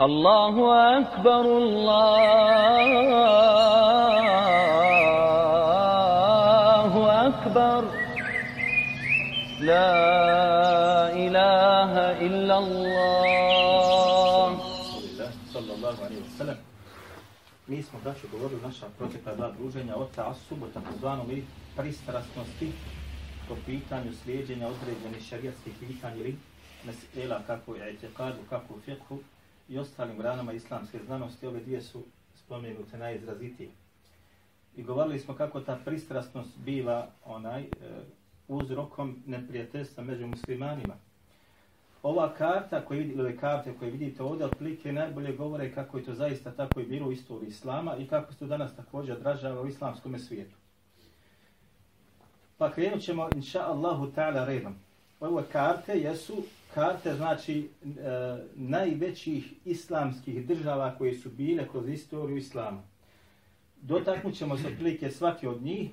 الله أكبر الله أكبر لا إله إلا الله sallallahu alaihi wa sallam. Mi smo, braću, govorili naša protekla dva druženja o ta'asubu, takozvanom ili pristrasnosti po pitanju slijedženja određenih šarijatskih pitanja ili mesela kako je etikadu, kako u fiqhu i ostalim granama islamske znanosti. Ove dvije su spomenute najizrazitije. I govorili smo kako ta pristrasnost biva onaj e, uzrokom neprijateljstva među muslimanima. Ova karta koju vidite, ove karte koje vidite ovdje, otprilike najbolje govore kako je to zaista tako i bilo u istoriji Islama i kako se to danas također odražava u islamskom svijetu. Pa krenut ćemo, inša Allahu ta'ala, redom. Ove karte jesu karte, znači, e, najvećih islamskih država koje su bile kroz istoriju Islama. Dotaknut ćemo se otprilike svaki od njih,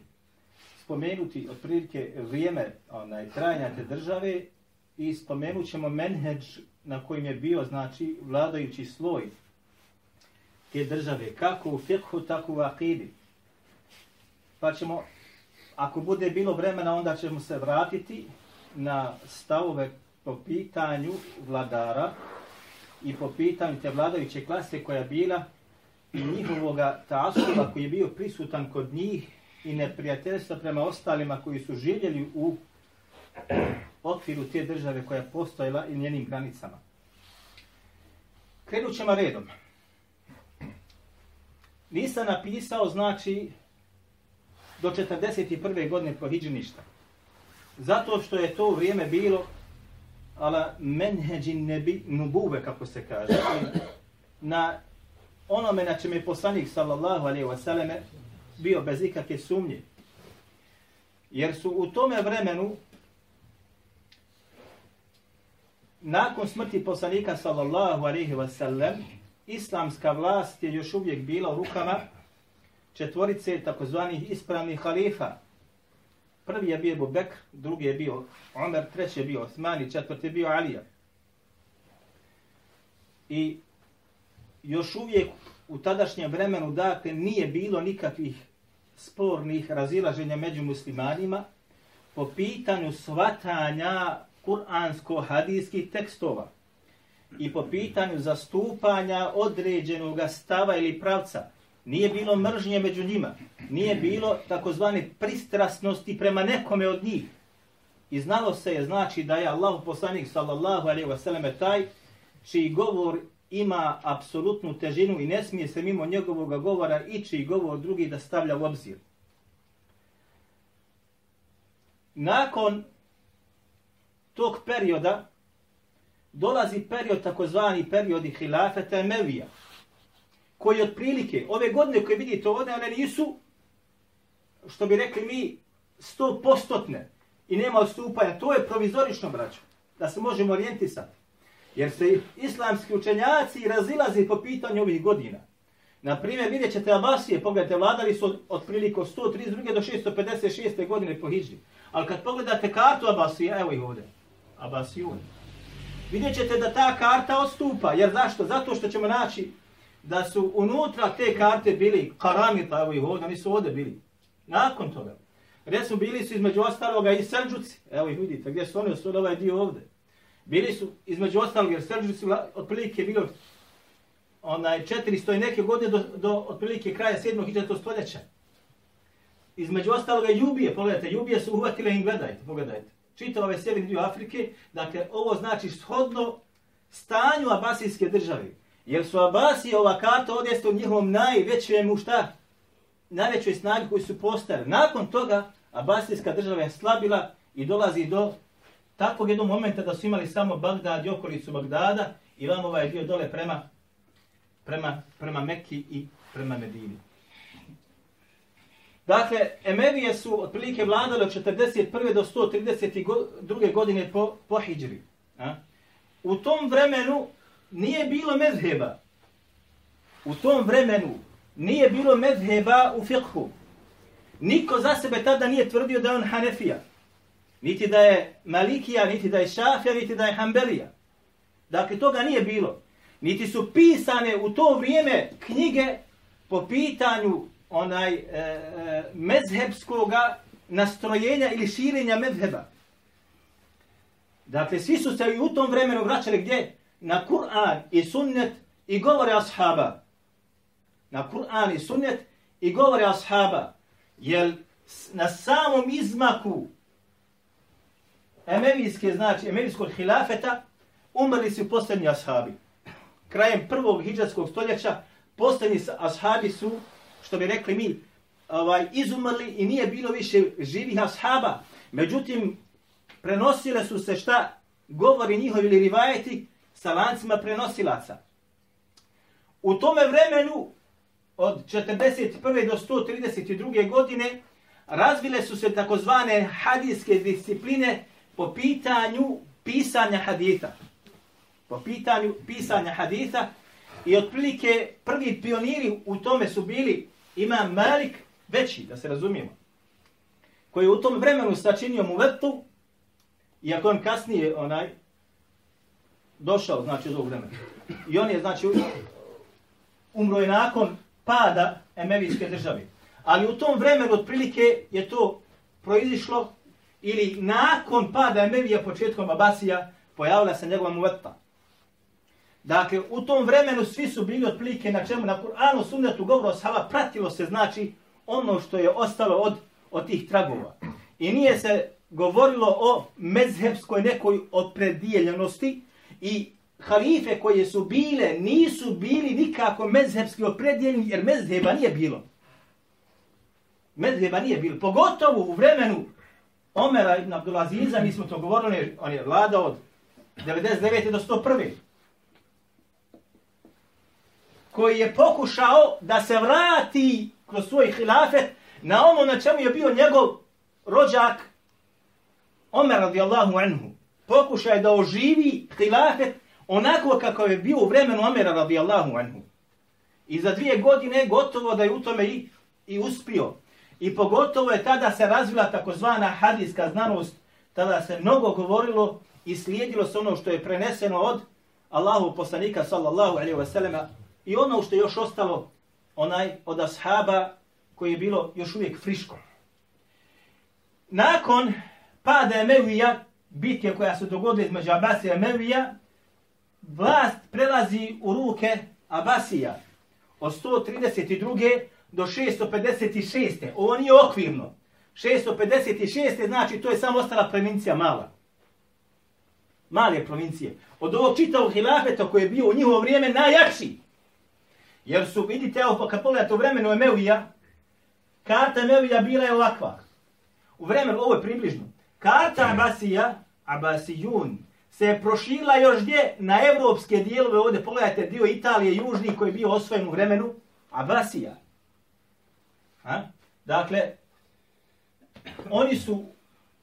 spomenuti otprilike vrijeme onaj, trajanja te države i spomenut ćemo menheđ na kojim je bio, znači, vladajući sloj te države, kako u fiqhu, tako u akidi. Pa ćemo, ako bude bilo vremena, onda ćemo se vratiti na stavove po pitanju vladara i po pitanju te vladajuće klase koja bila i njihovoga tasuba koji je bio prisutan kod njih i neprijateljstva prema ostalima koji su živjeli u okviru te države koja je postojila i njenim granicama. Krenut ćemo redom. Nisam napisao, znači, do 41. godine po Hidžiništa. Zato što je to vrijeme bilo ala menheđin nebi nubube, kako se kaže. Na onome na čem je poslanik, sallallahu alaihi wa sallame, bio bez ikakve sumnje. Jer su u tome vremenu nakon smrti poslanika sallallahu alaihi wa sallam, islamska vlast je još uvijek bila u rukama četvorice takozvanih ispravnih halifa. Prvi je bio Bekr, drugi je bio Omer, treći je bio Osmani, četvrti je bio Alija. I još uvijek u tadašnjem vremenu, dakle, nije bilo nikakvih spornih razilaženja među muslimanima po pitanju svatanja kuransko-hadijskih tekstova i po pitanju zastupanja određenog stava ili pravca. Nije bilo mržnje među njima. Nije bilo takozvane pristrasnosti prema nekome od njih. I znalo se je znači da je Allah poslanik sallallahu alaihi wa sallam taj čiji govor ima apsolutnu težinu i ne smije se mimo njegovog govora i čiji govor drugi da stavlja u obzir. Nakon tog perioda dolazi period takozvani periodi hilafeta Emevija, koji otprilike, ove godine koje vidite ovdje, one nisu, što bi rekli mi, sto postotne i nema odstupanja. To je provizorično, braćo, da se možemo orijentisati. Jer se islamski učenjaci razilazi po pitanju ovih godina. Na primjer, vidjet ćete Abasije, pogledajte, vladali su otprilike od 132. do 656. godine po Hidži. Ali kad pogledate kartu Abasije, evo ih ovdje, Abasijun. Vidjet ćete da ta karta odstupa. Jer zašto? Zato što ćemo naći da su unutra te karte bili karamita, pa evo ih ovdje, oni su ovdje bili. Nakon toga. Recimo, bili su između ostaloga i Selđuci. Evo ih vidite, gdje su oni osvojili ovaj dio ovdje. Bili su između ostalog, jer Selđuci otprilike bilo onaj 400 i neke godine do, do otprilike kraja 7. i stoljeća. Između ostaloga i Jubije, pogledajte, Jubije su uhvatile i gledajte, pogledajte čitav ove sjeverni dio Afrike, dakle, ovo znači shodno stanju Abasijske države. Jer su Abasije, ova karta odjeste u njihovom najvećem šta? Najvećoj snagi koji su postali. Nakon toga, Abasijska država je slabila i dolazi do takvog jednog momenta da su imali samo Bagdad i okolicu Bagdada i vam ovaj dio dole prema, prema, prema Mekki i prema Medini. Dakle, Emevije su otprilike vladale od 41. do 132. godine po, po Hidžri. A? U tom vremenu nije bilo mezheba. U tom vremenu nije bilo mezheba u fiqhu. Niko za sebe tada nije tvrdio da je on Hanefija. Niti da je Malikija, niti da je Šafija, niti da je Hanbelija. Dakle, toga nije bilo. niti su pisane u to vrijeme knjige po pitanju onaj e, e, mezhebskoga nastrojenja ili širenja mezheba. Dakle, svi su se i u tom vremenu vraćali gdje? Na Kur'an i sunnet i govore ashaba. Na Kur'an i sunnet i govore ashaba. Jer na samom izmaku emevijske, znači emevijskog hilafeta, umrli su posljednji ashabi. Krajem prvog hijđarskog stoljeća, posljednji ashabi su, što bi rekli mi, ovaj, izumrli i nije bilo više živih ashaba. Međutim, prenosile su se šta govori njihovi ili rivajeti sa lancima prenosilaca. U tome vremenu, od 41. do 132. godine, razvile su se takozvane hadijske discipline po pitanju pisanja hadita. Po pitanju pisanja hadita i otprilike prvi pioniri u tome su bili Imam Malik, veći, da se razumijemo, koji je u tom vremenu sačinio mu vetu, iako on kasnije onaj došao, znači, od ovog vremena. I on je, znači, umro je nakon pada Emevijske države. Ali u tom vremenu, otprilike, je to proizišlo ili nakon pada Emevija početkom Abasija pojavila se njegova muveta. Dakle, u tom vremenu svi su bili otprilike na čemu, na Kur'anu, sunnetu, govoru o pratilo se, znači, ono što je ostalo od, od tih tragova. I nije se govorilo o mezhebskoj nekoj opredijeljenosti i halife koje su bile nisu bili nikako mezhebski opredjeljeni jer mezheba nije bilo. Mezheba nije bilo. Pogotovo u vremenu Omera ibn Abdulaziza, mi smo to govorili, on je vladao od 99. do 101. Koji je pokušao da se vrati kroz svoj hilafet na ono na čemu je bio njegov rođak Omer radijallahu anhu. Pokušaj da oživi hilafet onako kako je bio u vremenu Omera radijallahu anhu. I za dvije godine gotovo da je u tome i, i uspio. I pogotovo je tada se razvila takozvana hadijska znanost, tada se mnogo govorilo i slijedilo se ono što je preneseno od Allahu poslanika sallallahu alaihi wa sallama i ono što je još ostalo onaj od ashaba koji je bilo još uvijek friško. Nakon pada Emevija, bitke koja se dogodila između Abasija i Emevija, vlast prelazi u ruke Abasija od 132 do 656. Ovo nije okvirno. 656. znači to je samo ostala provincija mala. Male provincije. Od ovog čitavog hilafeta koji je bio u njihovo vrijeme najjači. Jer su, vidite, evo, kad pogledate u vremenu Emevija, karta Emevija bila je ovakva. U vremenu, ovo je približno. Karta Abasija, Abasijun, se je prošila još gdje na evropske dijelove, ovdje pogledajte dio Italije, južni koji je bio osvojen u vremenu Abasija. Ha? Dakle, oni su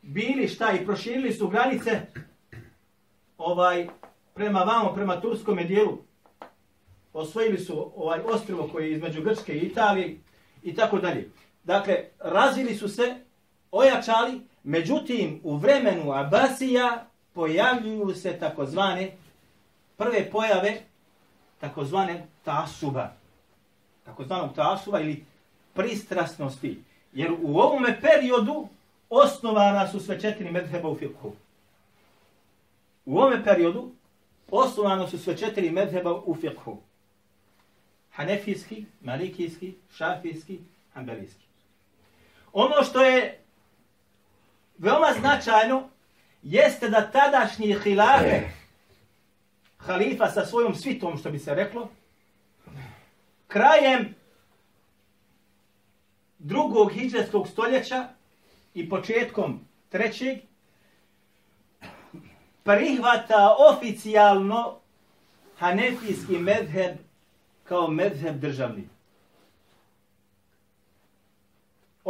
bili šta i proširili su granice ovaj prema vamo, prema turskom dijelu. Osvojili su ovaj ostrvo koji je između Grčke i Italije i tako dalje. Dakle, razvili su se, ojačali, međutim, u vremenu Abasija pojavljuju se takozvane prve pojave takozvane tasuba. Takozvanog tasuba ili pristrasnosti. Jer u ovom periodu osnovana su sve četiri medheba u fiqhu. U ovom periodu osnovano su sve četiri medheba u fiqhu. Hanefijski, malikijski, šafijski, hanbelijski. Ono što je veoma značajno jeste da tadašnji hilafe, halifa sa svojom svitom, što bi se reklo, krajem drugog hijđarskog stoljeća i početkom trećeg prihvata oficijalno hanefijski medheb kao medheb državni.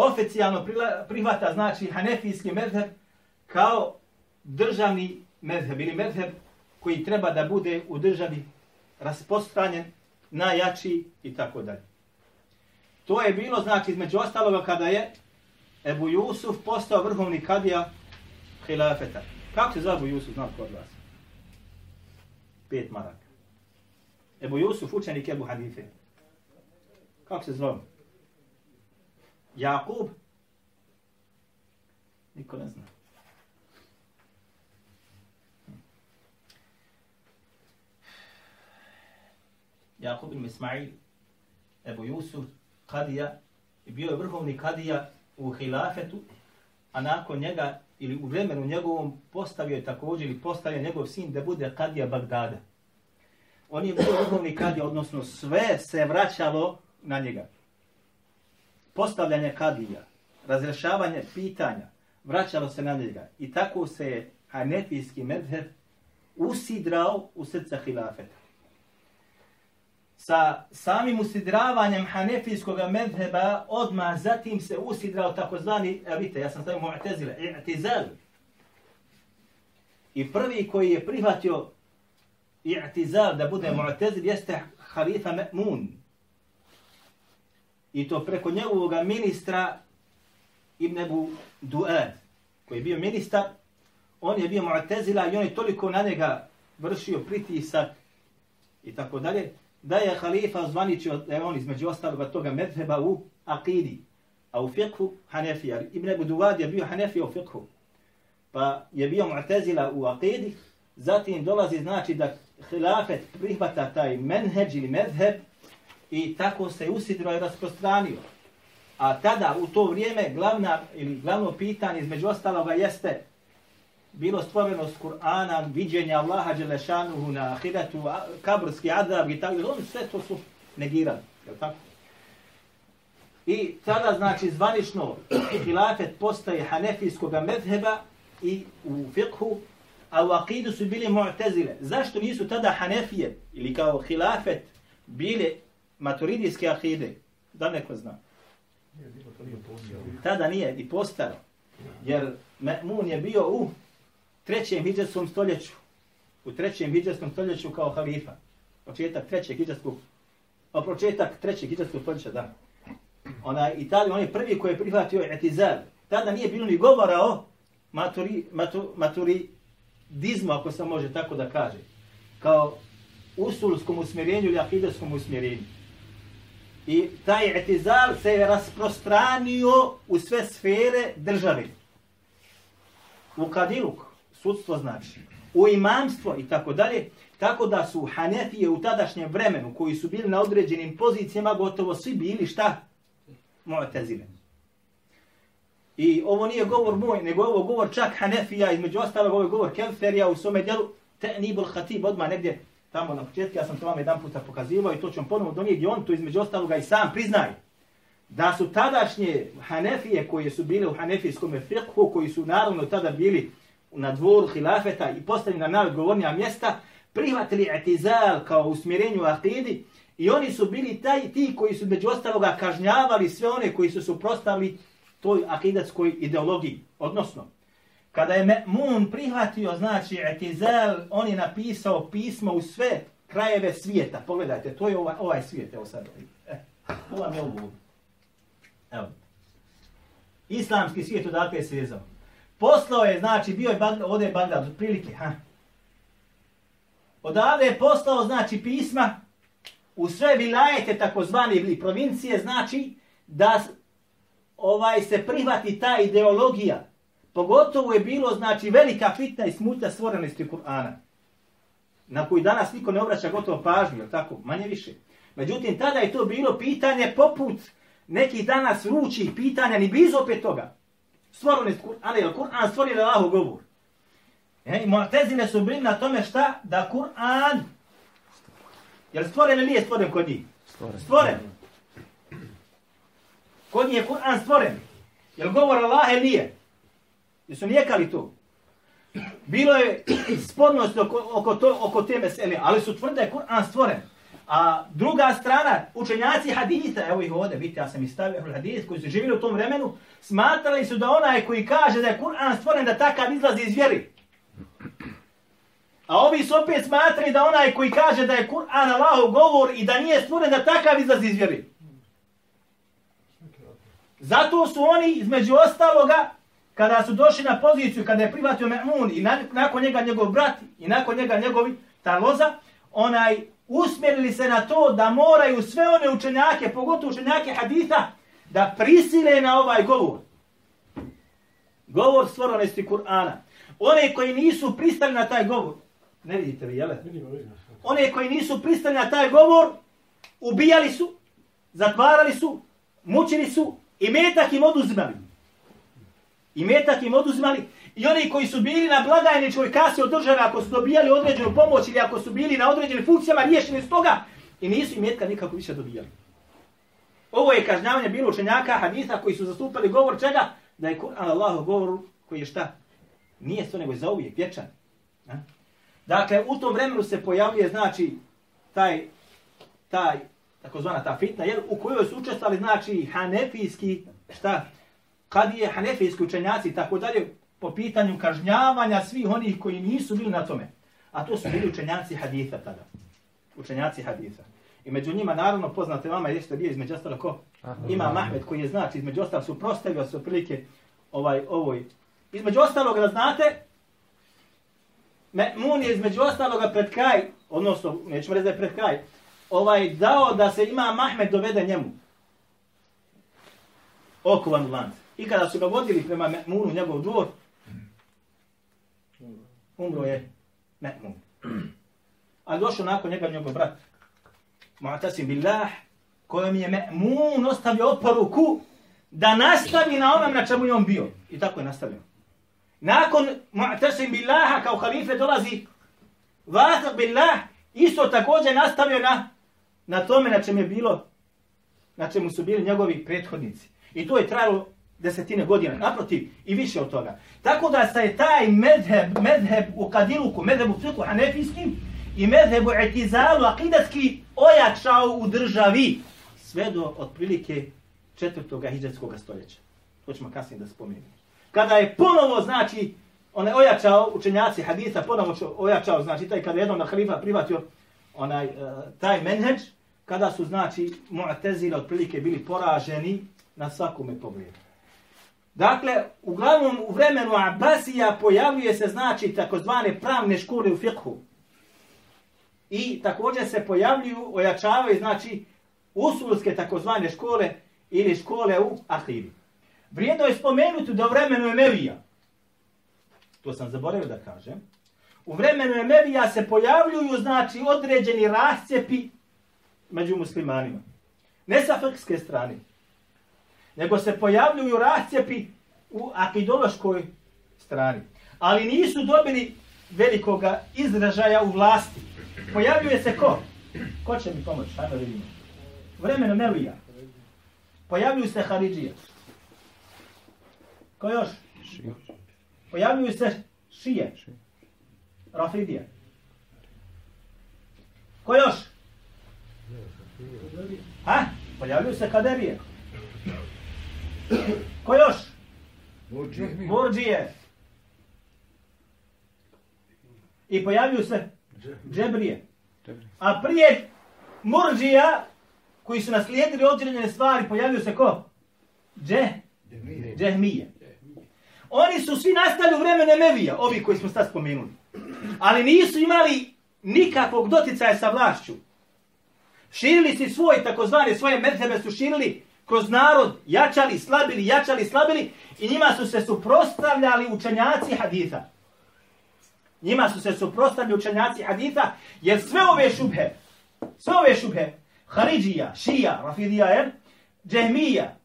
Oficijalno prihvata znači hanefijski medheb kao državni medheb ili medheb koji treba da bude u državi raspostranjen, najjači i tako dalje. To je bilo, znači, između ostaloga kada je Ebu Jusuf postao vrhovni kadija hilafeta. Kako se zove Ebu Jusuf, znam kod vas? Pet maraka. Ebu Jusuf, učenik Ebu Hanife. Kako se zove? Jakub? Niko ne zna. Jakub ibn Ismail, Ebu Jusuf, Kadija, i bio je vrhovni Kadija u hilafetu, a nakon njega, ili u vremenu njegovom, postavio je također, ili postavio njegov sin da bude Kadija Bagdada. On je bio vrhovni Kadija, odnosno sve se vraćalo na njega. Postavljanje Kadija, razrešavanje pitanja, vraćalo se na njega. I tako se je Hanefijski medheb usidrao u srca hilafeta sa samim usidravanjem hanefijskog medheba odmah zatim se usidrao takozvani, a vidite, ja sam stavio mu'tezile, i'tizal. I prvi koji je prihvatio i'tizal da bude mu'tezil jeste halifa Me'mun. I to preko njegovog ministra Ibn Ebu Du'ad, koji je bio ministar, on je bio mu'tezila i on je toliko na njega vršio pritisak i tako dalje, da je halifa zvaničio da je on između ostaloga toga medheba u akidi, a u fiqhu Hanefija. Ibn Ebu Duad je bio Hanefija u fiqhu, pa je bio Mu'tezila u akidi, zatim dolazi znači da hilafet prihvata taj menheđ ili medheb i tako se usidro i rasprostranio. A tada u to vrijeme glavna ili glavno pitanje između ostaloga jeste bilo stvoreno s Kur'ana, viđenje Allaha Đelešanuhu na ahiretu, kabrski adab i tako, oni sve to su negirali, je tako? I tada, znači, zvanično hilafet postaje hanefijskog medheba i u fiqhu, a u akidu su bili mu'tezile. Zašto nisu tada hanefije ili kao hilafet bili maturidijske ahide, Da neko zna. Tada nije i postalo, Jer Me'mun je bio u trećem hijđarskom stoljeću, u trećem hijđarskom stoljeću kao halifa, početak trećeg hijđarskog, o početak trećeg hijđarskog stoljeća, da. Ona, Italija, on je prvi koji je prihvatio etizal. Tada nije bilo ni govora o maturi, matu, maturidizmu, ako se može tako da kaže, kao usulskom usmjerenju ili akidarskom usmjerenju. I taj etizal se je rasprostranio u sve sfere države. U Kadiluk, sudstvo znači, u imamstvo i tako dalje, tako da su Hanefije u tadašnjem vremenu, koji su bili na određenim pozicijama, gotovo svi bili šta? Mu'tazile. I ovo nije govor moj, nego ovo govor čak Hanefija, između ostalog ovo je govor Kelferija u svome djelu, te nibul hatib odmah negdje tamo na početku, ja sam to vam jedan puta pokazivao i to ću vam ponovno donijeti, on to između ostaloga i sam priznaje. Da su tadašnje Hanefije koje su bile u Hanefijskom fiqhu, koji su naravno tada bili na dvoru hilafeta i postavljeni na najodgovornija mjesta, prihvatili etizal kao usmjerenju akidi i oni su bili taj ti koji su među ostaloga kažnjavali sve one koji su suprostavili toj akidatskoj ideologiji. Odnosno, kada je Me'mun prihvatio, znači, Etizel, on je napisao pismo u sve krajeve svijeta. Pogledajte, to je ovaj, ovaj svijet, evo sad. E, ovo vam je ovo. Evo. Islamski svijet odakle je svezao. Poslao je, znači, bio je Bagdad, ovdje je Bagdad, od prilike, ha. Odavde je poslao, znači, pisma u sve vilajete, takozvane ili provincije, znači, da ovaj se prihvati ta ideologija. Pogotovo je bilo, znači, velika fitna i smutna stvorenosti Kur'ana. Na koji danas niko ne obraća gotovo pažnju, tako, manje više. Međutim, tada je to bilo pitanje poput nekih danas vrućih pitanja, ni blizu opet toga stvorili Kur'an, je Kur'an stvorili Allahu govor. E, I Mu'tezile su bili na tome šta? Da Kur'an, je li stvoren ili nije stvoren kod njih? Stvoren. stvoren. Kod njih je Kur'an stvoren. Je li govor Allah ili nije? Jesu nijekali to? Bilo je spornost oko, oko, to, oko te mesele, ali su tvrde da je Kur'an stvoren. A druga strana, učenjaci hadita, evo ih ovdje, vidite, ja sam i stavio hadis koji su živjeli u tom vremenu, smatrali su da onaj koji kaže da je Kur'an stvoren da takav izlazi iz vjeri. A ovi su opet smatrali da onaj koji kaže da je Kur'an Allahov govor i da nije stvoren da takav izlazi iz vjeri. Zato su oni između ostaloga, kada su došli na poziciju, kada je privatio Me'mun i nakon njega njegov brat i nakon njega njegovi taloza, onaj usmjerili se na to da moraju sve one učenjake, pogotovo učenjake haditha, da prisile na ovaj govor. Govor stvorenosti Kur'ana. One koji nisu pristali na taj govor, ne vidite vi, jel? One koji nisu pristali na taj govor, ubijali su, zatvarali su, mučili su i metak im oduzimali. I metak im oduzimali. I oni koji su bili na blagajničkoj kasi od države, ako su dobijali određenu pomoć ili ako su bili na određenim funkcijama, riješeni s toga i nisu im metka nikako više dobijali. Ovo je kažnjavanje bilo učenjaka haditha koji su zastupali govor čega? Da je Kur'an Allahov govor koji je šta? Nije to nego je zauvijek, vječan. Dakle, u tom vremenu se pojavljuje, znači, taj, taj, takozvana ta fitna, jer u kojoj su učestvali, znači, hanefijski, šta, kad je hanefijski učenjaci, tako dalje, po pitanju kažnjavanja svih onih koji nisu bili na tome. A to su bili učenjaci haditha tada. Učenjaci haditha. I među njima, naravno, poznate vama, jeste bio između ostalo ko? Ima Mahmed koji je znači, između ostalo su prostavio se prilike ovaj, ovoj. Između ostalog, da znate, Mun je između ostaloga pred kraj, odnosno, nećemo reći da je pred kraj, ovaj, dao da se ima Mahmed dovede njemu. Okuvan u lance. I kada su ga vodili prema Me'munu, njegov dvor, umro je Me'mun. A došao nakon njega njegov brat, Mu'tasim billah, kojem je Me'mun ostavio oporuku da nastavi na onom na čemu je on bio. I tako je nastavio. Nakon Mu'tasim billaha kao halife dolazi Vatak billah, isto također nastavio na, na tome na čemu je bilo, na čemu su bili njegovi prethodnici. I to je trajalo desetine godina, naprotiv, i više od toga. Tako da se je taj medheb, medheb u kadiluku, medheb u fiku hanefijskim i medheb u etizalu akidatski ojačao u državi sve do otprilike četvrtog hijđarskog stoljeća. To ćemo kasnije da spomenemo. Kada je ponovo, znači, onaj ojačao učenjaci hadisa, ponovo ojačao, znači, taj kada je jednom na halifa privatio onaj, uh, taj menheđ, kada su, znači, mu'tezile otprilike bili poraženi na svakome pogledu. Dakle, uglavnom u vremenu Abbasija pojavljuje se znači takozvane pravne škole u fiqhu. I također se pojavljuju, ojačavaju znači usulske takozvane škole ili škole u Ahidu. Vrijedno je spomenuti da u vremenu Emevija, to sam zaboravio da kažem, u vremenu Emevija se pojavljuju znači određeni rascepi među muslimanima. Ne sa fikske strane, nego se pojavljuju rascijepi u akidološkoj strani. Ali nisu dobili velikoga izražaja u vlasti. Pojavljuje se ko? Ko će mi pomoći? Hajmo da vidimo. Vremeno Melija. Pojavljuju se Haridžija. Ko još? Pojavljuju se Šije. Rafidija. Ko još? Ha? Pojavljuju se Kaderije. Ko još? Murđije. I pojavljuju se džebrije. A prije Murđija, koji su naslijedili određene stvari, pojavljuju se ko? Dže? Džehmije. Oni su svi nastali u vremene Mevija, ovi koji smo sad spomenuli. Ali nisu imali nikakvog doticaja sa vlašću. Širili si svoj, takozvani, svoje medhebe su širili kroz narod jačali, slabili, jačali, slabili i njima su se suprostavljali učenjaci haditha. Njima su se suprostavljali učenjaci haditha jer sve ove šubhe, sve ove šubhe, Haridžija, Šija, Rafidija, er, Džehmija,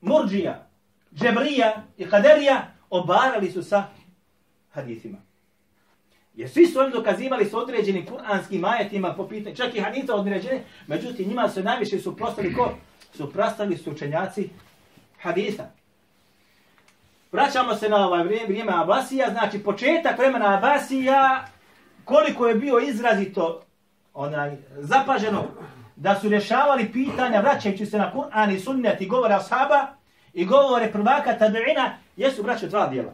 Murđija, Džebrija i Kaderija obarali su sa hadithima. Jer svi su oni dokazivali s određenim kuranskim ajetima po pitanju, čak i hadisa određene, međutim njima se najviše suprostali ko? Suprostali su učenjaci hadisa. Vraćamo se na ovaj vrijeme, vrijeme Abasija, znači početak vremena Abasija, koliko je bio izrazito onaj, zapaženo da su rješavali pitanja vraćajući se na Kur'an i sunnet i govore ashaba i govore prvaka tabi'ina, jesu braće dva dijela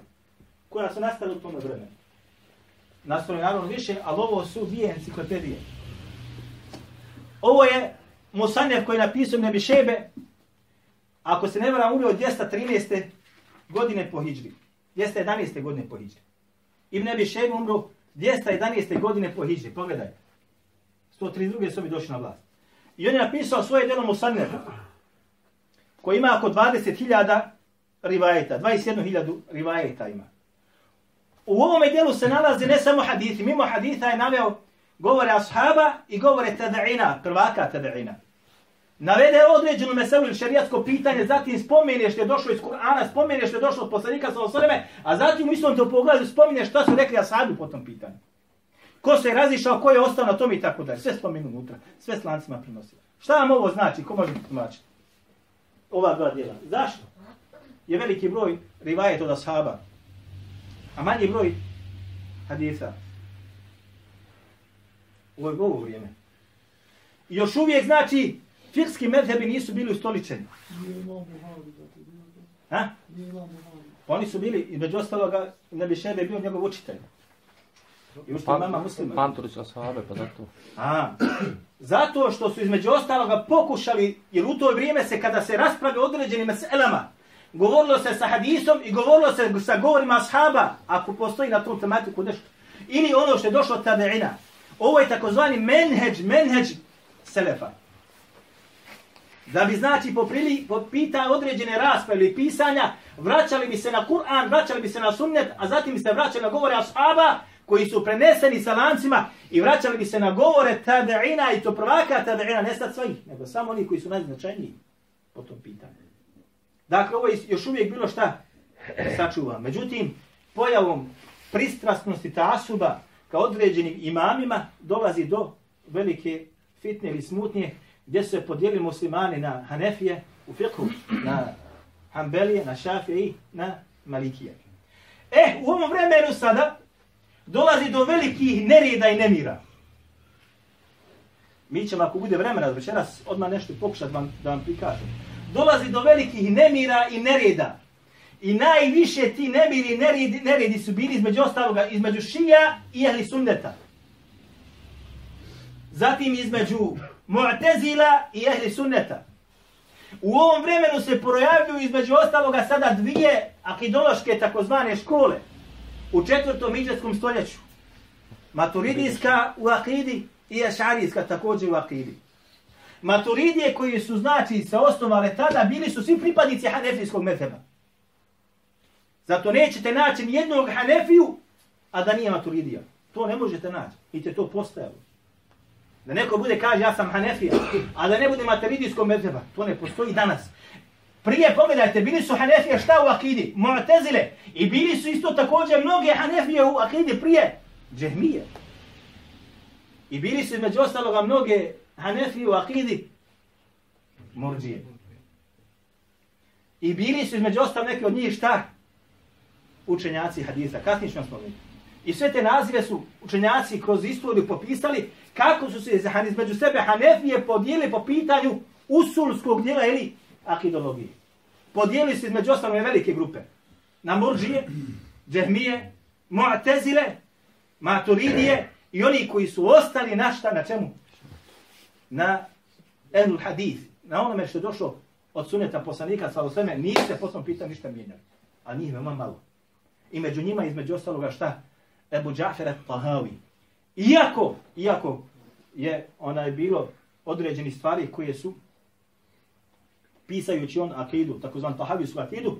koja su nastala u tom vremenu nastali naravno više, ali ovo su dvije enciklopedije. Ovo je Musanjev koji je napisao Nebi Šebe, ako se ne varam, umio 213. godine po Hidžbi. 211. godine po Hidžbi. Ibn Nebi Šebe umro 211. godine po Hidžbi. Pogledaj. 132. su mi došli na vlast. I on je napisao svoje djelo Musannefu, koji ima oko 20.000 rivajeta, 21.000 rivajeta ima. U ovome dijelu se nalazi ne samo hadithi, mimo haditha je naveo govore ashaba i govore tada'ina, prvaka tada'ina. Navede određenu meselu ili šerijatsko pitanje, zatim spomene što je došlo iz Kur'ana, spomene što je došlo od poslanika sa osreme, a zatim u istom to pogledu spomene šta su rekli ashabi po tom pitanju. Ko se je razišao, ko je ostao na tom i tako dalje. Sve spomenu unutra, sve s lancima prinosio. Šta vam ovo znači? Ko može tumačiti? Ova dva dijela. Zašto? Je veliki broj rivajet od ashaba, a manji broj hadisa. Je ovo vrijeme. I još uvijek znači fikski medhebi nisu bili ustoličeni. Ha? Pa oni su bili, između ostaloga, ne bi šebe bio njegov učitelj. I ušte pa, mama muslima. Panturi su ashabe, pa zato. A, zato što su između ostaloga pokušali, jer u to vrijeme se kada se rasprave određenim meselama, govorilo se sa hadisom i govorilo se sa govorima ashaba, ako postoji na tu tematiku nešto. Ili ono što je došlo od tabeina. Ovo je takozvani menheđ, menheđ selefa. Da bi znači poprili, popita određene rasprave ili pisanja, vraćali bi se na Kur'an, vraćali bi se na sunnet, a zatim bi se vraćali na govore ashaba, koji su preneseni sa lancima i vraćali bi se na govore tabeina i to prvaka tabeina, ne sad svojih, nego samo oni koji su najznačajniji po tom pitanju. Dakle, ovo je još uvijek bilo šta sačuva. Međutim, pojavom pristrasnosti ta asuba ka određenim imamima dolazi do velike fitne ili smutnje gdje se podijeli muslimani na Hanefije u fiqhu, na Hanbelije, na Šafije i na Malikije. E, u ovom vremenu sada dolazi do velikih nereda i nemira. Mi ćemo, ako bude vremena večeras, odmah nešto pokušati vam, da vam prikažem. Dolazi do velikih nemira i nereda. I najviše ti nemiri i neredi, neredi su bili između ostaloga, između šija i ahli sunneta. Zatim između mu'tezila i ahli sunneta. U ovom vremenu se projavljuju između ostaloga sada dvije akidološke takozvane škole u četvrtom iđeskom stoljeću. Maturidijska u akidi i ašarijska također u akidi. Maturidije koji su znači se osnovale tada bili su svi pripadnici hanefijskog meteba. Zato nećete naći nijednog hanefiju, a da nije maturidija. To ne možete naći. I te to postajalo. Da neko bude kaže ja sam hanefija, a da ne bude maturidijskog meteba. To ne postoji danas. Prije pogledajte, bili su Hanefije šta u akidi? Mu'tezile. I bili su isto također mnoge Hanefije u akidi prije Džehmije. I bili su među ostaloga mnoge Hanefi u akidi Murđije. I bili su između ostal neki od njih šta? Učenjaci hadisa. Kasnije ćemo spomenuti. I sve te nazive su učenjaci kroz istoriju popisali kako su se između sebe Hanefije podijeli po pitanju usulskog dijela ili akidologije. Podijeli su između ostalo velike grupe. Na Murđije, Džehmije, Mu'tezile, Maturidije i oni koji su ostali na šta, na čemu? Na Ehlul Hadith. Na onome što je došlo od suneta poslanika sa osveme, nije se potom pita ništa mijenjali. A njih veoma malo. I među njima, između ostaloga šta? Ebu Džafer Tahawi. Iako, iako je onaj bilo određeni stvari koje su pisajući on akidu, takozvan tahavijsku akidu,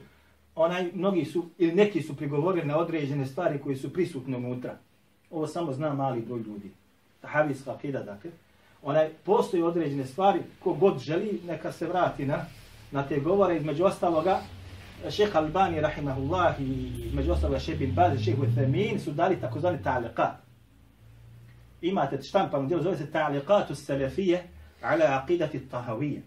onaj, mnogi su, ili neki su prigovorili na određene stvari koje su prisutne unutra. Ovo samo zna mali broj ljudi. Tahavijska akida, dakle. Onaj, postoji određene stvari, ko god želi, neka se vrati na, na te govore. Između ostaloga, šeh Albani, rahimahullah, i između ostaloga šeh bin Baz, šeha Uthemin, su dali takozvani ta'liqat. Imate štampan djelo, zove se ta'liqatu salafije ala aqidati tahavije.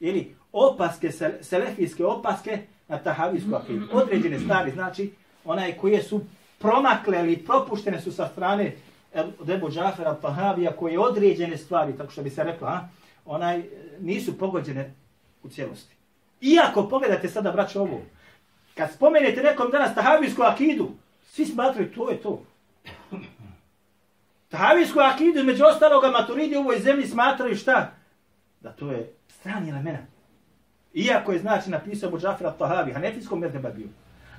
Ili opaske, selefijske opaske na tahavijsku akidu. Određene stvari, znači, onaj koje su promakle ili propuštene su sa strane Debu Džafera Tahavija, koje određene stvari, tako što bi se rekla, a, onaj, nisu pogođene u cijelosti. Iako pogledate sada, braćo, ovo, kad spomenete nekom danas tahavijsku akidu, svi smatraju, to je to. Tahavijsku akidu, među ostaloga, maturidi u ovoj zemlji smatraju šta? Da to je strani element. Iako je znači napisao Abu Džafir al-Tahavi, hanefijskom mezheba bio.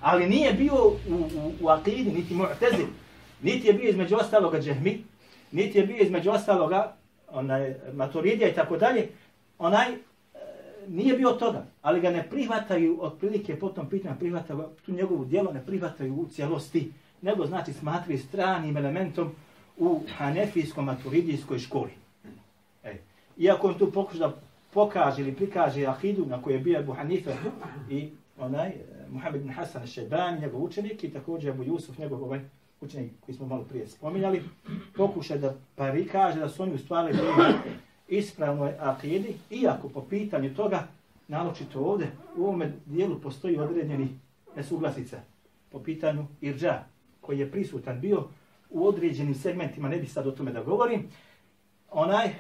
Ali nije bio u, u, u akidi, niti mu'tezili niti je bio između ostaloga džehmi, niti je bio između ostaloga onaj, maturidija i tako dalje, onaj e, nije bio toga, ali ga ne prihvataju otprilike po tom pitanju, prihvataju tu njegovu djelo, ne prihvataju u cijelosti, nego znači smatraju stranim elementom u hanefijskom maturidijskoj školi. E, iako on tu pokuša da pokaže ili prikaže ahidu na kojoj je bio Abu Hanife i onaj e, Muhammed bin Hasan Šebani, njegov učenik i također Abu Jusuf, njegov ovaj učenik koji smo malo prije spominjali, pokuša da pari kaže da su oni u stvari bili ispravnoj akidi, iako po pitanju toga, naločito ovdje, u ovome dijelu postoji određeni nesuglasica po pitanju irđa, koji je prisutan bio u određenim segmentima, ne bi sad o tome da govorim, onaj,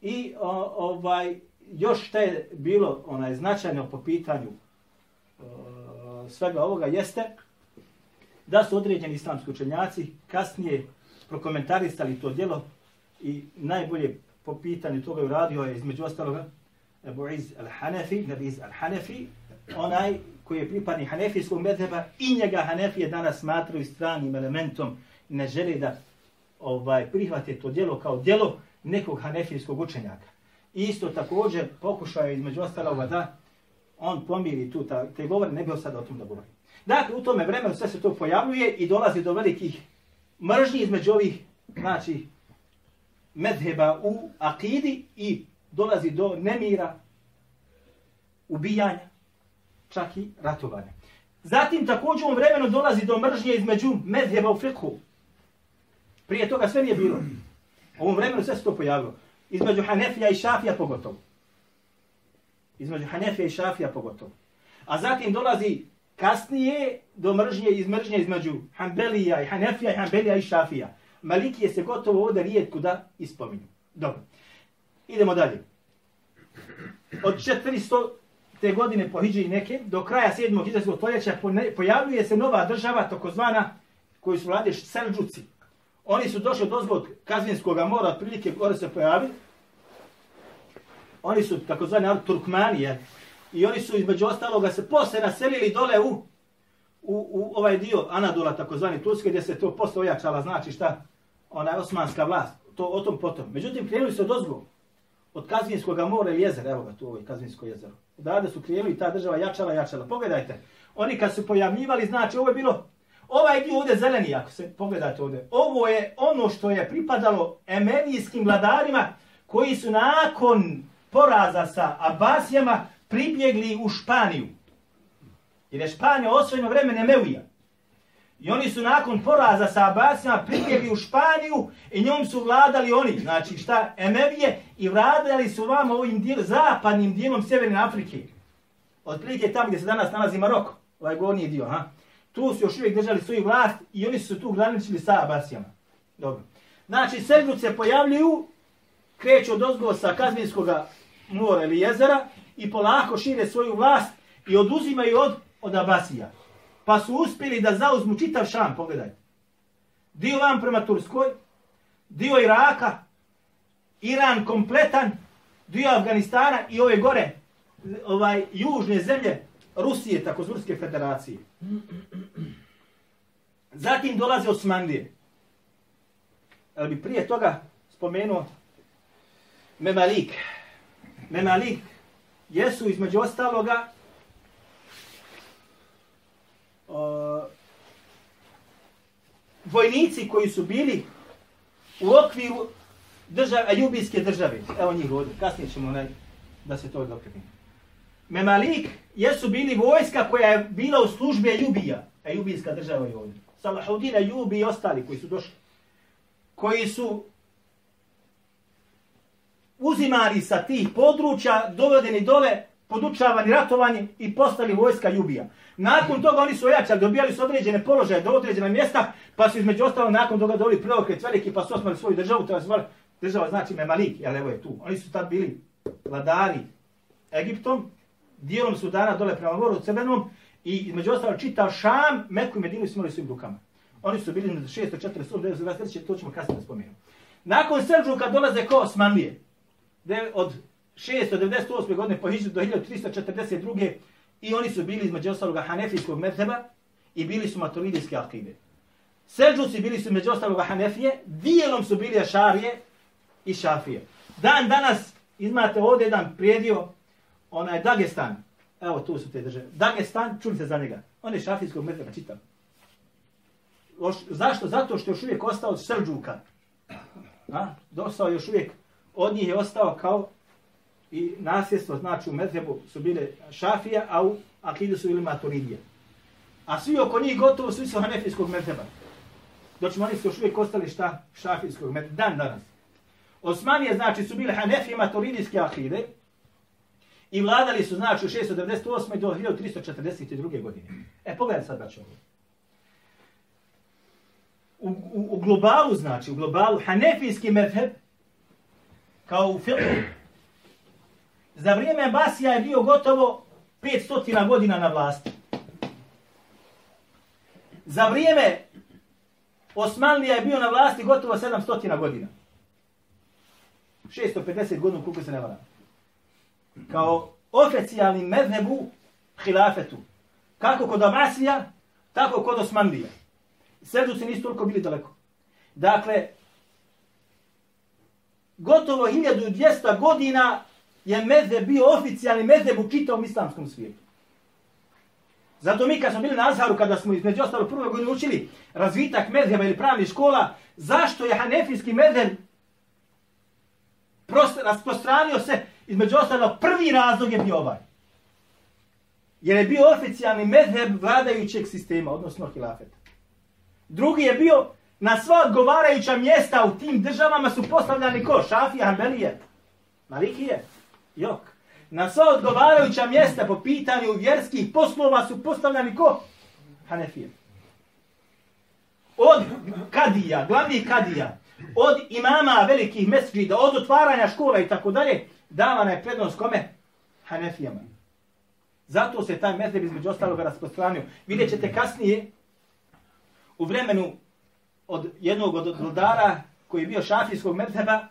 i o, ovaj, još što je bilo onaj značajno po pitanju o, svega ovoga jeste da su određeni islamski učenjaci kasnije prokomentarisali to djelo i najbolje po pitanju toga uradio je između ostaloga Ebu Iz al-Hanefi, Nabi Iz al-Hanefi, onaj koji je pripadni Hanefijskog medheba i njega Hanefije danas smatraju stranim elementom ne želi da ovaj prihvate to djelo kao djelo nekog Hanefijskog učenjaka. Isto također pokušao je između ostaloga da on pomiri tu ta, te govore, ne bi sad o tom da govori. Dakle, u tome vremenu sve se to pojavljuje i dolazi do velikih mržnji između ovih, znači, medheba u akidi i dolazi do nemira, ubijanja, čak i ratovanja. Zatim također u vremenu dolazi do mržnje između medheba u fikhu. Prije toga sve nije bilo. U ovom vremenu sve se to pojavilo. Između Hanefija i Šafija pogotovo. Između Hanefija i Šafija pogotovo. A zatim dolazi kasnije do mržnje iz mržnje između Hanbelija i Hanefija i Hanbelija i Šafija. Malikije se gotovo ovdje rijetko da ispominju. Dobro. Idemo dalje. Od 400 te godine po Hidži neke, do kraja 7. hiđarskog stoljeća pojavljuje se nova država, takozvana, koju su vladeš Selđuci. Oni su došli od ozgod Kazvinskog mora, otprilike gore se pojavili. Oni su takozvani narod Turkmanije. I oni su između ostaloga se posle naselili dole u, u, u ovaj dio Anadola, takozvani Turske, gdje se to posle ojačala, znači šta, ona osmanska vlast, to o tom potom. Međutim, krenuli su od ozgo, od Kazvinskog mora ili jezera, evo ga tu ovo je Kazvinsko jezero. Odavde su krenuli ta država jačala, jačala. Pogledajte, oni kad su pojavljivali, znači ovo je bilo Ovaj dio ovdje zeleni, ako se pogledate ovdje, ovo je ono što je pripadalo emenijskim vladarima koji su nakon poraza sa Abasijama pribjegli u Španiju. Jer je Španija osvojeno vreme Nemevija. I oni su nakon poraza sa Abasima pribjegli u Španiju i njom su vladali oni, znači šta, Emevije, i vladali su vam ovim dijel, zapadnim dijelom Sjeverne Afrike. Od prilike tamo gdje se danas nalazi Maroko, ovaj gornji dio, ha? tu su još uvijek držali svoju vlast i oni su tu graničili sa Abasijama. Dobro. Znači, Selđuk se pojavljuju, kreću od ozgova sa Kazminskog mora ili jezera i polako šire svoju vlast i oduzimaju od, od Abasija. Pa su uspjeli da zauzmu čitav šam, pogledajte. Dio vam prema Turskoj, dio Iraka, Iran kompletan, dio Afganistana i ove gore, ovaj južne zemlje Rusije, tako Zurske federacije. Zatim dolaze Osmanlije. Ali bi prije toga spomenuo Memalik. Memalik jesu između ostaloga o, vojnici koji su bili u okviru države, ajubijske države. Evo njih ovdje. Kasnije ćemo onaj, da se to dokrepimo. Memalik jesu bili vojska koja je bila u službi Ajubija, Ajubijska država je ovdje. Salahuddin Ajubi i ostali koji su došli, koji su uzimari sa tih područja, dovedeni dole, podučavani ratovanje i postali vojska Jubija. Nakon toga oni su ojačali, dobijali su određene položaje do određena mjesta, pa su između ostalo nakon toga dobili preokret veliki, pa su osmali svoju državu, to je zvali, država znači Memalik, jel evo je tu. Oni su tad bili vladari Egiptom, dijelom Sudana dole prema moru Crvenom i između ostalo čita Šam, Meku i Medinu su imali svojim rukama. Oni su bili na 648, 923, to ćemo kasnije spomenuti. Nakon Selđuka dolaze ko Osmanlije. Od 698. godine po do 1342. I oni su bili između ostaloga Hanefijskog medheba i bili su maturidijske akide. Selđuci bili su među ostaloga Hanefije, dijelom su bili Ašarije i Šafije. Dan danas imate ovdje jedan prijedio, onaj Dagestan. Evo tu su te države. Dagestan, čuli se za njega. On je šafijskog medheba, čitam. Oš, zašto? Zato što još uvijek ostao od Srđuka. A? Dostao još uvijek. Od njih je ostao kao i nasljedstvo, znači u medhebu su bile šafija, a u akidu su bili maturidije. A svi oko njih gotovo svi su hanefijskog mezheba. Doći oni su još uvijek ostali šta? Šafijskog medheba. Dan danas. Osmanije, znači, su bile hanefije maturidijske akide i vladali su, znači, u 698. do 1342. godine. E, pogledaj sad, braćo, ovo u, u, u globalu, znači, u globalu, hanefijski medheb, kao u filmu, za vrijeme Basija je bio gotovo 500 godina na vlasti. Za vrijeme Osmanlija je bio na vlasti gotovo 700 godina. 650 godina, koliko se ne varam. Kao oficijalni mednebu hilafetu. Kako kod Abasija, tako kod Osmanlija. Selđuci nisu toliko bili daleko. Dakle, gotovo 1200 godina je meze bio oficijalni meze u čitavom islamskom svijetu. Zato mi kad smo bili na Azharu, kada smo između ostalo prvo godine učili razvitak mezheba ili pravnih škola, zašto je hanefijski mezheb rasprostranio se između ostalo prvi razlog je bio ovaj. Jer je bio oficijalni mezheb vladajućeg sistema, odnosno hilafeta. Drugi je bio na sva odgovarajuća mjesta u tim državama su postavljani ko? Šafija, Hanbelije, Malikije, Jok. Na sva odgovarajuća mjesta po pitanju vjerskih poslova su postavljani ko? Hanefije. Od kadija, glavni kadija, od imama velikih mesđida, od otvaranja škola i tako dalje, davana je prednost kome? Hanefijama. Zato se taj mezheb između ostalog rasprostranio. Vidjet ćete kasnije, u vremenu od jednog od vladara koji je bio šafijskog medheba,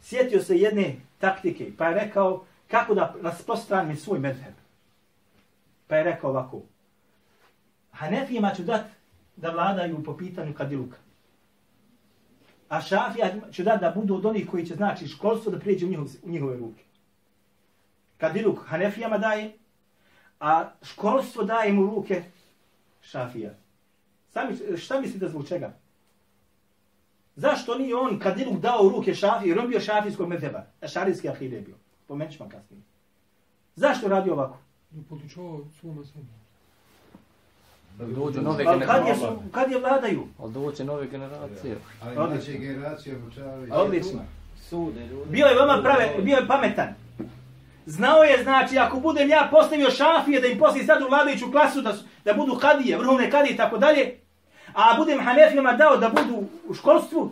sjetio se jedne taktike, pa je rekao kako da rasprostranim svoj medheb. Pa je rekao ovako, Hanefijima ću dat da vladaju po pitanju kadiluka. A šafija ću dat da budu od onih koji će znači školstvo da prijeđe u, njihov, u njihove ruke. Kadiluk Hanefijama daje, a školstvo daje mu ruke šafija. Sami, šta mislite zbog čega? Zašto nije on kad Kadiluk dao ruke šafi, jer on bio šafijskog medheba, a šarijski ahide je bio. Pomenut ćemo kasnije. Zašto radi ovako? Da podučava svoma sebi. Da dođu nove generacije. kad je, su, kad je vladaju? Ali doće nove generacije. Ali mlađe generacije obučavaju. Odlično. Sude ljudi. Bio je veoma prave, bio je pametan. Znao je, znači, ako budem ja postavio šafije da im poslije sad u vladajuću klasu da, su, da budu kadije, vrhovne kadije i tako dalje, a budem hanefijama dao da budu u školstvu,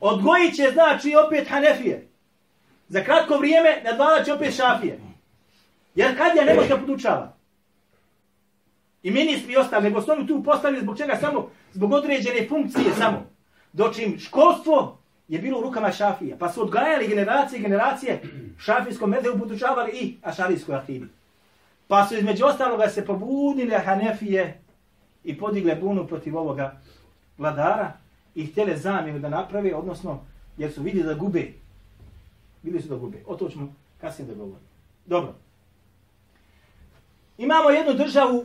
odgojit će, znači, opet hanefije. Za kratko vrijeme nadvladat će opet šafije. Jer kadija ne može da podučava. I ministri ostali, nego su oni tu postavili zbog čega samo, zbog određene funkcije samo. Dočim školstvo je bilo u rukama šafija. Pa su odgajali generacije i generacije šafijskom medhebu podučavali i ašarijskoj akidu. Pa su između ostaloga se pobudile hanefije i podigle bunu protiv ovoga vladara i htjele zamjenu da naprave, odnosno jer su vidjeli da gube. Bili su da gube. O to ćemo kasnije da govorimo. Dobro. Imamo jednu državu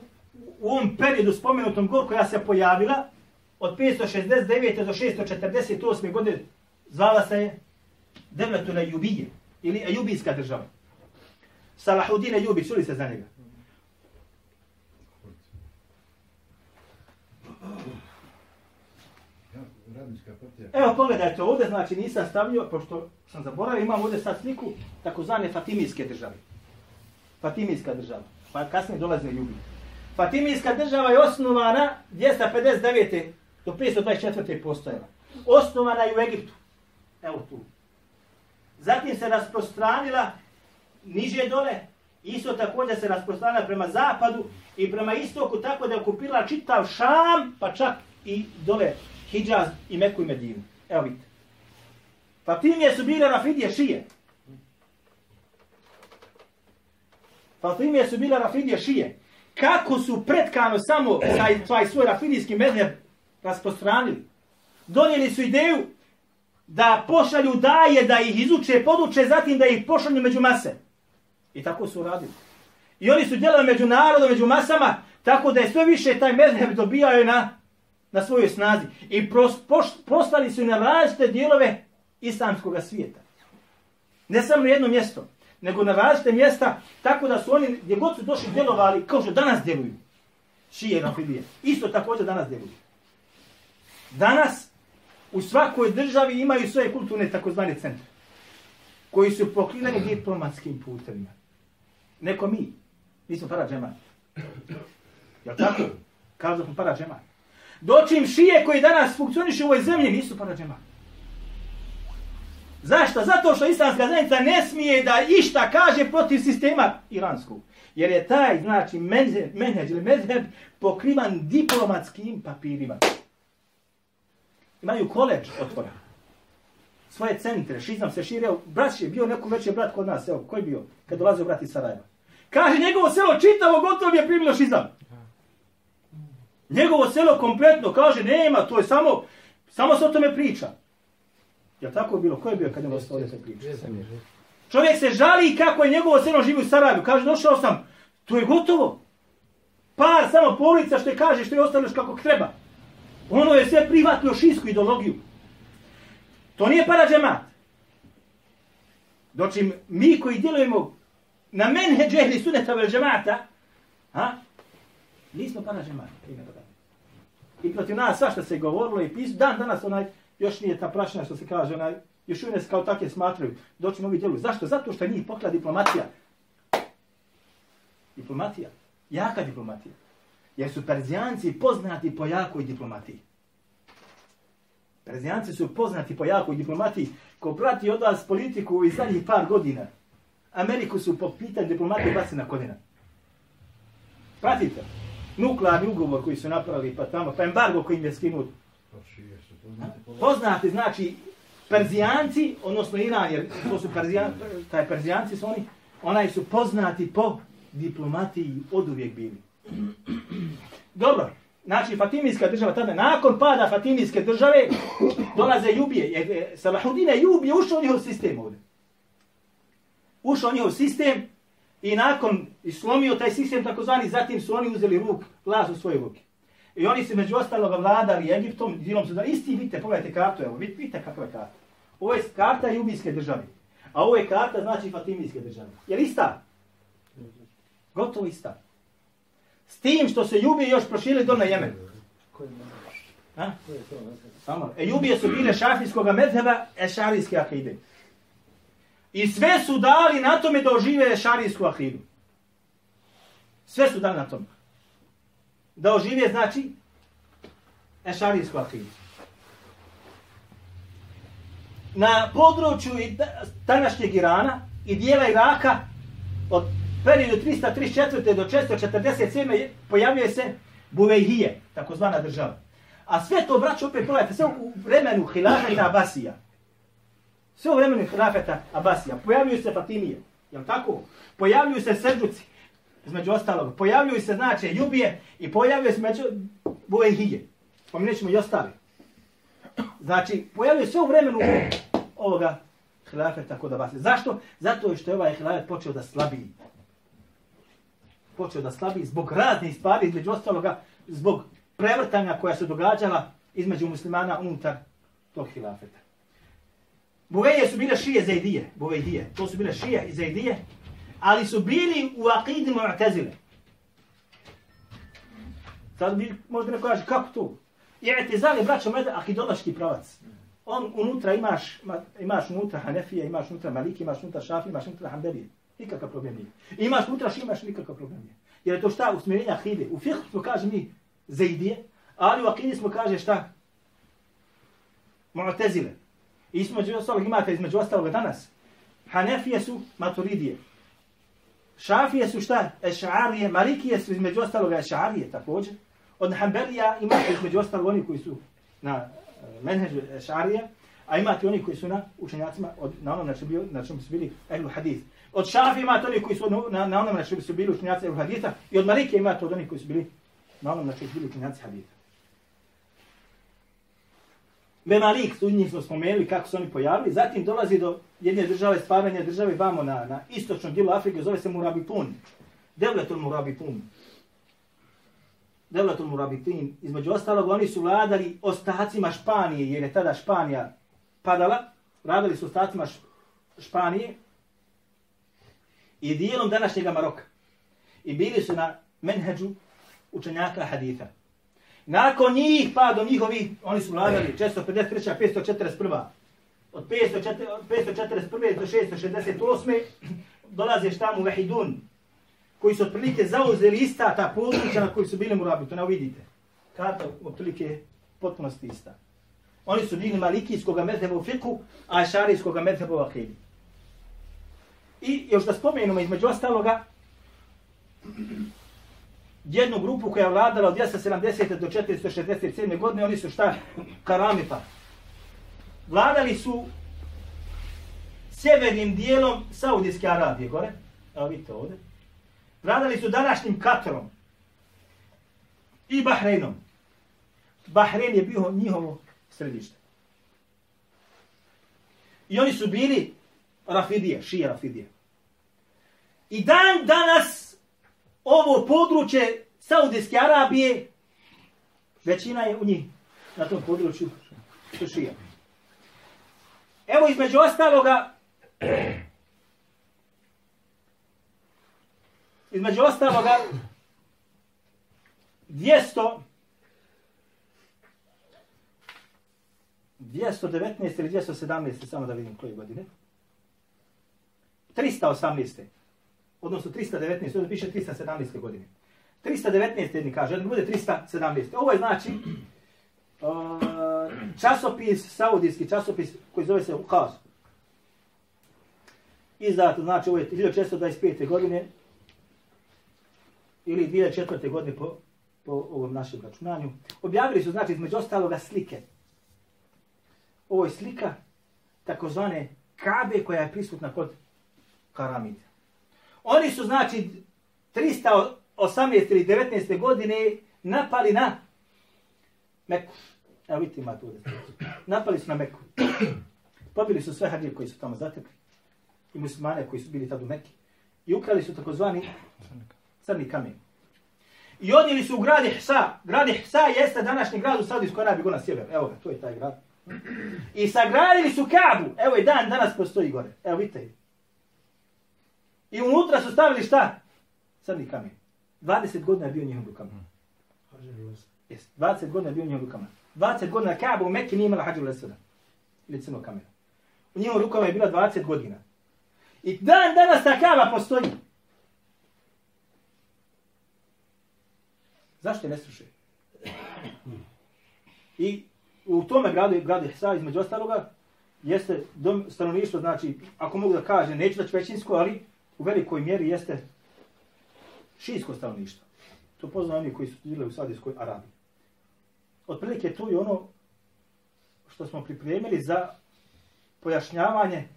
u ovom periodu spomenutom gor koja se pojavila od 569. do 648. godine zvala se je Devletul Jubije ili Ejubijska država. Salahudin Ejubi, čuli se za njega? Evo pogledajte ovdje, znači nisam stavio, pošto sam zaboravio, imam ovdje sad sliku takozvane Fatimijske države. Fatimijska država, pa kasnije dolaze Ejubi. Fatimijska država je osnovana 259. do 524. postojala. Osnovana je u Egiptu. Evo tu. Zatim se rasprostranila niže dole, isto također se rasprostranila prema zapadu i prema istoku, tako da je okupila čitav Šam, pa čak i dole Hidžaz i Meku i Medinu. Evo vidite. Pa Fatimije su bile Rafidije šije. Pa Fatimije su bile Rafidije šije. Kako su pretkano samo taj, taj svoj rafidijski medheb rasprostranili? Donijeli su ideju da pošalju daje, da ih izuče, poduče, zatim da ih pošalju među mase. I tako su radili. I oni su djelovali među narodom, među masama, tako da je sve više taj mezheb dobijao na, na svojoj snazi. I pros, poš, postali su na različite dijelove islamskog svijeta. Ne samo na jedno mjesto, nego na različite mjesta, tako da su oni, gdje god su došli, djelovali, kao što danas djeluju. Šije na Fidije. Isto također danas djeluju. Danas u svakoj državi imaju svoje kulturne takozvane centre koji su pokriveni diplomatskim putevima. Neko mi. Mi smo para džemat. Jel tako? Kao da smo para džemat. Dočim šije koji danas funkcioniše u ovoj zemlji nisu para džemat. Zašto? Zato što islamska zajednica ne smije da išta kaže protiv sistema iranskog. Jer je taj, znači, menheđ ili mezheb pokrivan diplomatskim papirima. Imaju koleđ otvora. Svoje centre, šizam se širio. Brat je bio neko veći brat kod nas, evo, koji bio, kad dolazio brat iz Sarajeva. Kaže, njegovo selo čitavo gotovo je primilo šizam. Njegovo selo kompletno, kaže, nema, to je samo, samo se o tome priča. Je tako bilo? Ko je bio kad je ostao ovdje se priča? Čovjek se žali kako je njegovo selo živi u Sarajevu. Kaže, došao sam, to je gotovo. Par samo polica što je kaže, što je ostalo kako treba. Ono je sve privatno šijsku ideologiju. To nije para. Doći mi koji djelujemo na menhe džehli suneta vel džemata, ha? Nismo para da. I protiv nas svašta se govorilo i pisu. Dan danas onaj, još nije ta prašina što se kaže, onaj, još uvijek se kao takve smatraju. Doći novi djeluju. Zašto? Zato što njih pokla diplomacija. Diplomatija. Jaka diplomatija. Jer su Perzijanci poznati po jakoj diplomatiji. Perzijanci su poznati po jakoj diplomatiji. Ko prati od vas politiku iz zadnjih par godina, Ameriku su po pitanju diplomatije basi na kodina. Pratite. Nuklearni ugovor koji su napravili pa tamo, pa embargo koji im je skinut. Poznati, znači, Perzijanci, odnosno Iran, jer to su Perzijanci, taj Perzijanci su oni, onaj su poznati po diplomatiji od uvijek bili. Dobro, znači Fatimijska država tada, nakon pada Fatimijske države, dolaze Jubije. Salahudine Jubije ušao njihov sistem ovdje. Ušao njihov sistem i nakon slomio taj sistem takozvani, zatim su oni uzeli ruk, vlaz u svoje ruke. I oni se među ostalog vladali Egiptom, dilom su da isti, vidite, pogledajte kartu, evo, vidite, vidite kakva je karta. Ovo je karta Jubijske države. A ovo je karta, znači Fatimijske države. Je li ista? Gotovo ista. S tim što se Jubije još prošili do na Jemen. Ha? Samo. E, Jubije su bile šafijskog medheba ešarijske akide. I sve su dali na tome da ožive šarijsku akidu. Sve su dali na tome. Da ožive znači ešarijsku akidu. Na području današnjeg Irana i dijela Iraka od periodu 334. do 447. pojavljuje se Buvejhije, takozvana država. A sve to, braćo, opet pogledajte, sve u vremenu Hilafeta Abasija. Sve u vremenu Hilafeta Abasija. Pojavljuju se Fatimije. Jel tako? Pojavljuju se Srđuci, između ostalog. Pojavljuju se, znači, Jubije i pojavljuju se među Buvejhije. Pominut ćemo i ostali. Znači, pojavljuju se u vremenu ovoga Hilafeta kod Abasija. Zašto? Zato što je ovaj Hilafet počeo da slabiji počeo da slabi zbog raznih stvari, između ostaloga, zbog prevrtanja koja se događala između muslimana unutar tog hilafeta. Buveje su bile šije zaidije, buvejdije. To su bile šije i zaidije, ali su bili u akidi mu'tazile. Sad bi možda neko kaže, kako to? Jer ti braćo, mede akidološki pravac. On unutra imaš, imaš unutra Hanefije, imaš unutra Maliki, imaš unutra Šafi, imaš unutra Hanbelije. Nikakav problem nije. Imaš unutra imaš nikakav problem nije. Jer je to šta usmjerenja akide. U fiqh smo kaže mi zaidije, ali u akidi smo kaže šta? Mu'tazile. I između ostalog imate između ostalog danas. Hanefije su maturidije. Šafije su šta? Ešarije. Malikije su između ostalog ešarije također. Od Hanbelija imate između ostalog oni koji su na uh, menheđu ešarije. A imate oni koji su na učenjacima, od, na onom na čemu su bili ehlu hadith. Od šafi imate oni koji su na, na onom na čemu su bili učenjaci ehlu haditha. I od malike imate od oni koji su bili na onom na čemu su bili učenjaci haditha. Memalik, tu njih smo spomenuli kako su oni pojavili. Zatim dolazi do jedne države, stvaranja države vamo na, na istočnom dijelu Afrike, zove se Murabitun. Devletul Murabitun. Devletul Murabitun. Između ostalog, oni su vladali ostacima Španije, jer je tada Španija padala. Vladali su ostacima Španije i dijelom današnjega Maroka. I bili su na menheđu učenjaka haditha. Nakon njih, pa do njihovi, oni su vladali 453. 541. Od 541. do 668. dolaze štamu Vahidun, koji su otprilike zauzeli ista ta područja na koji su bili murabi. To ne vidite. Karta otprilike potpunosti ista. Oni su bili malikijskog medheba u fiku, a šarijskog medheba u akidi. I još da spomenemo između ostaloga, jednu grupu koja je vladala od 270. do 467. godine, oni su šta? Karamita. Vladali su sjevernim dijelom Saudijske Arabije, gore. Evo vidite ovdje. Vladali su današnjim Katarom i Bahreinom. Bahrein je bio njihovo središte. I oni su bili Rafidije, šije Rafidije. I dan danas ovo područje Saudijske Arabije, većina je u njih na tom području su šija. Evo između ostaloga, između ostaloga, 200, 219 ili 217, samo da vidim koje godine. 318. Odnosno 319, ovdje piše 317. godine. 319. jedni kaže, da bude 317. Ovo je znači uh, časopis, saudijski časopis koji zove se Ukaz. Izdato, znači ovo je 1625. godine ili 2004. godine po, po ovom našem računanju. Objavili su, znači, između ostaloga slike. Ovo je slika takozvane Kabe koja je prisutna kod Karamide. Oni su, znači, 318. ili 19. godine napali na Meku. Evo vidite ima tu Napali su na Meku. Pobili su sve hadije koji su tamo zatekli. I muslimane koji su bili tad u Meki. I ukrali su takozvani crni kamen. I odnijeli su u grad Ihsa. Grad Ihsa jeste današnji grad u Saudijskoj Arabiji, go na sjever. Evo ga, to je taj grad. I sagradili su Kabu. Evo i dan danas postoji gore. Evo vidite. I unutra su stavili šta? Crni kamen. 20 godina je bio njihov rukama. Yes. 20 godina je bio njihov rukama. 20 godina Kaaba u Mekke nije imala hađu lesada. Ili crno kamera. U njihov rukama je bila 20 godina. I dan danas ta Kaaba postoji. Zašto je ne slušaju? I u tome gradu, gradu Hsa, između ostaloga, jeste dom, stanovništvo, znači, ako mogu da kaže, neću da ću većinsko, ali u velikoj mjeri jeste šijsko stanovništvo. To poznaju oni koji su bili u Sadijskoj Arabiji. Otprilike to je ono što smo pripremili za pojašnjavanje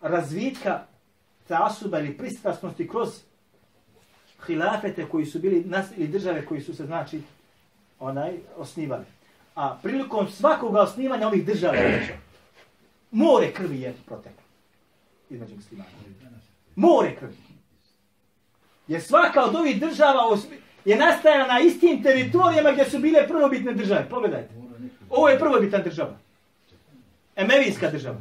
razvitka tasuba ili pristrasnosti kroz hilafete koji su bili nas ili države koji su se znači onaj osnivali. A prilikom svakoga osnivanja ovih država more krvi je proteklo između muslimana. More krvi. Jer svaka od ovih država je nastajala na istim teritorijama gdje su bile prvobitne države. Pogledajte. Ovo je prvobitna država. Emevijska država.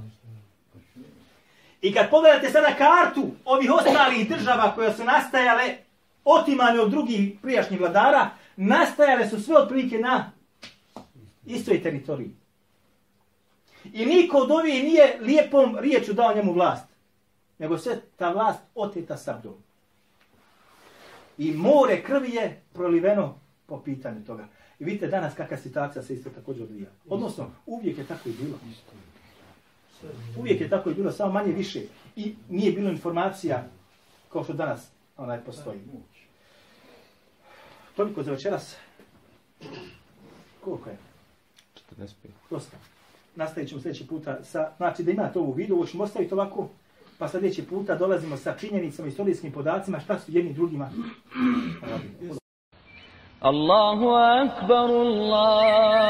I kad pogledate sada kartu ovih ostalih država koje su nastajale otimane od drugih prijašnjih vladara, nastajale su sve otprilike na istoj teritoriji. I niko od ovih nije lijepom riječu dao njemu vlast. Nego sve ta vlast oteta sabdom. I more krvi je proliveno po pitanju toga. I vidite danas kakva situacija se isto također odvija. Odnosno, uvijek je tako i bilo. Uvijek je tako i bilo, samo manje više. I nije bilo informacija kao što danas onaj postoji. Toliko za večeras. Koliko je? 45. Dosta. Nastavit ćemo sljedeći puta sa, znači da imate ovu vidu, ovo ćemo ostaviti ovako, pa sljedeći puta dolazimo sa činjenicama, istorijskim podacima, šta su jedni drugima. Allahu akbar, Allah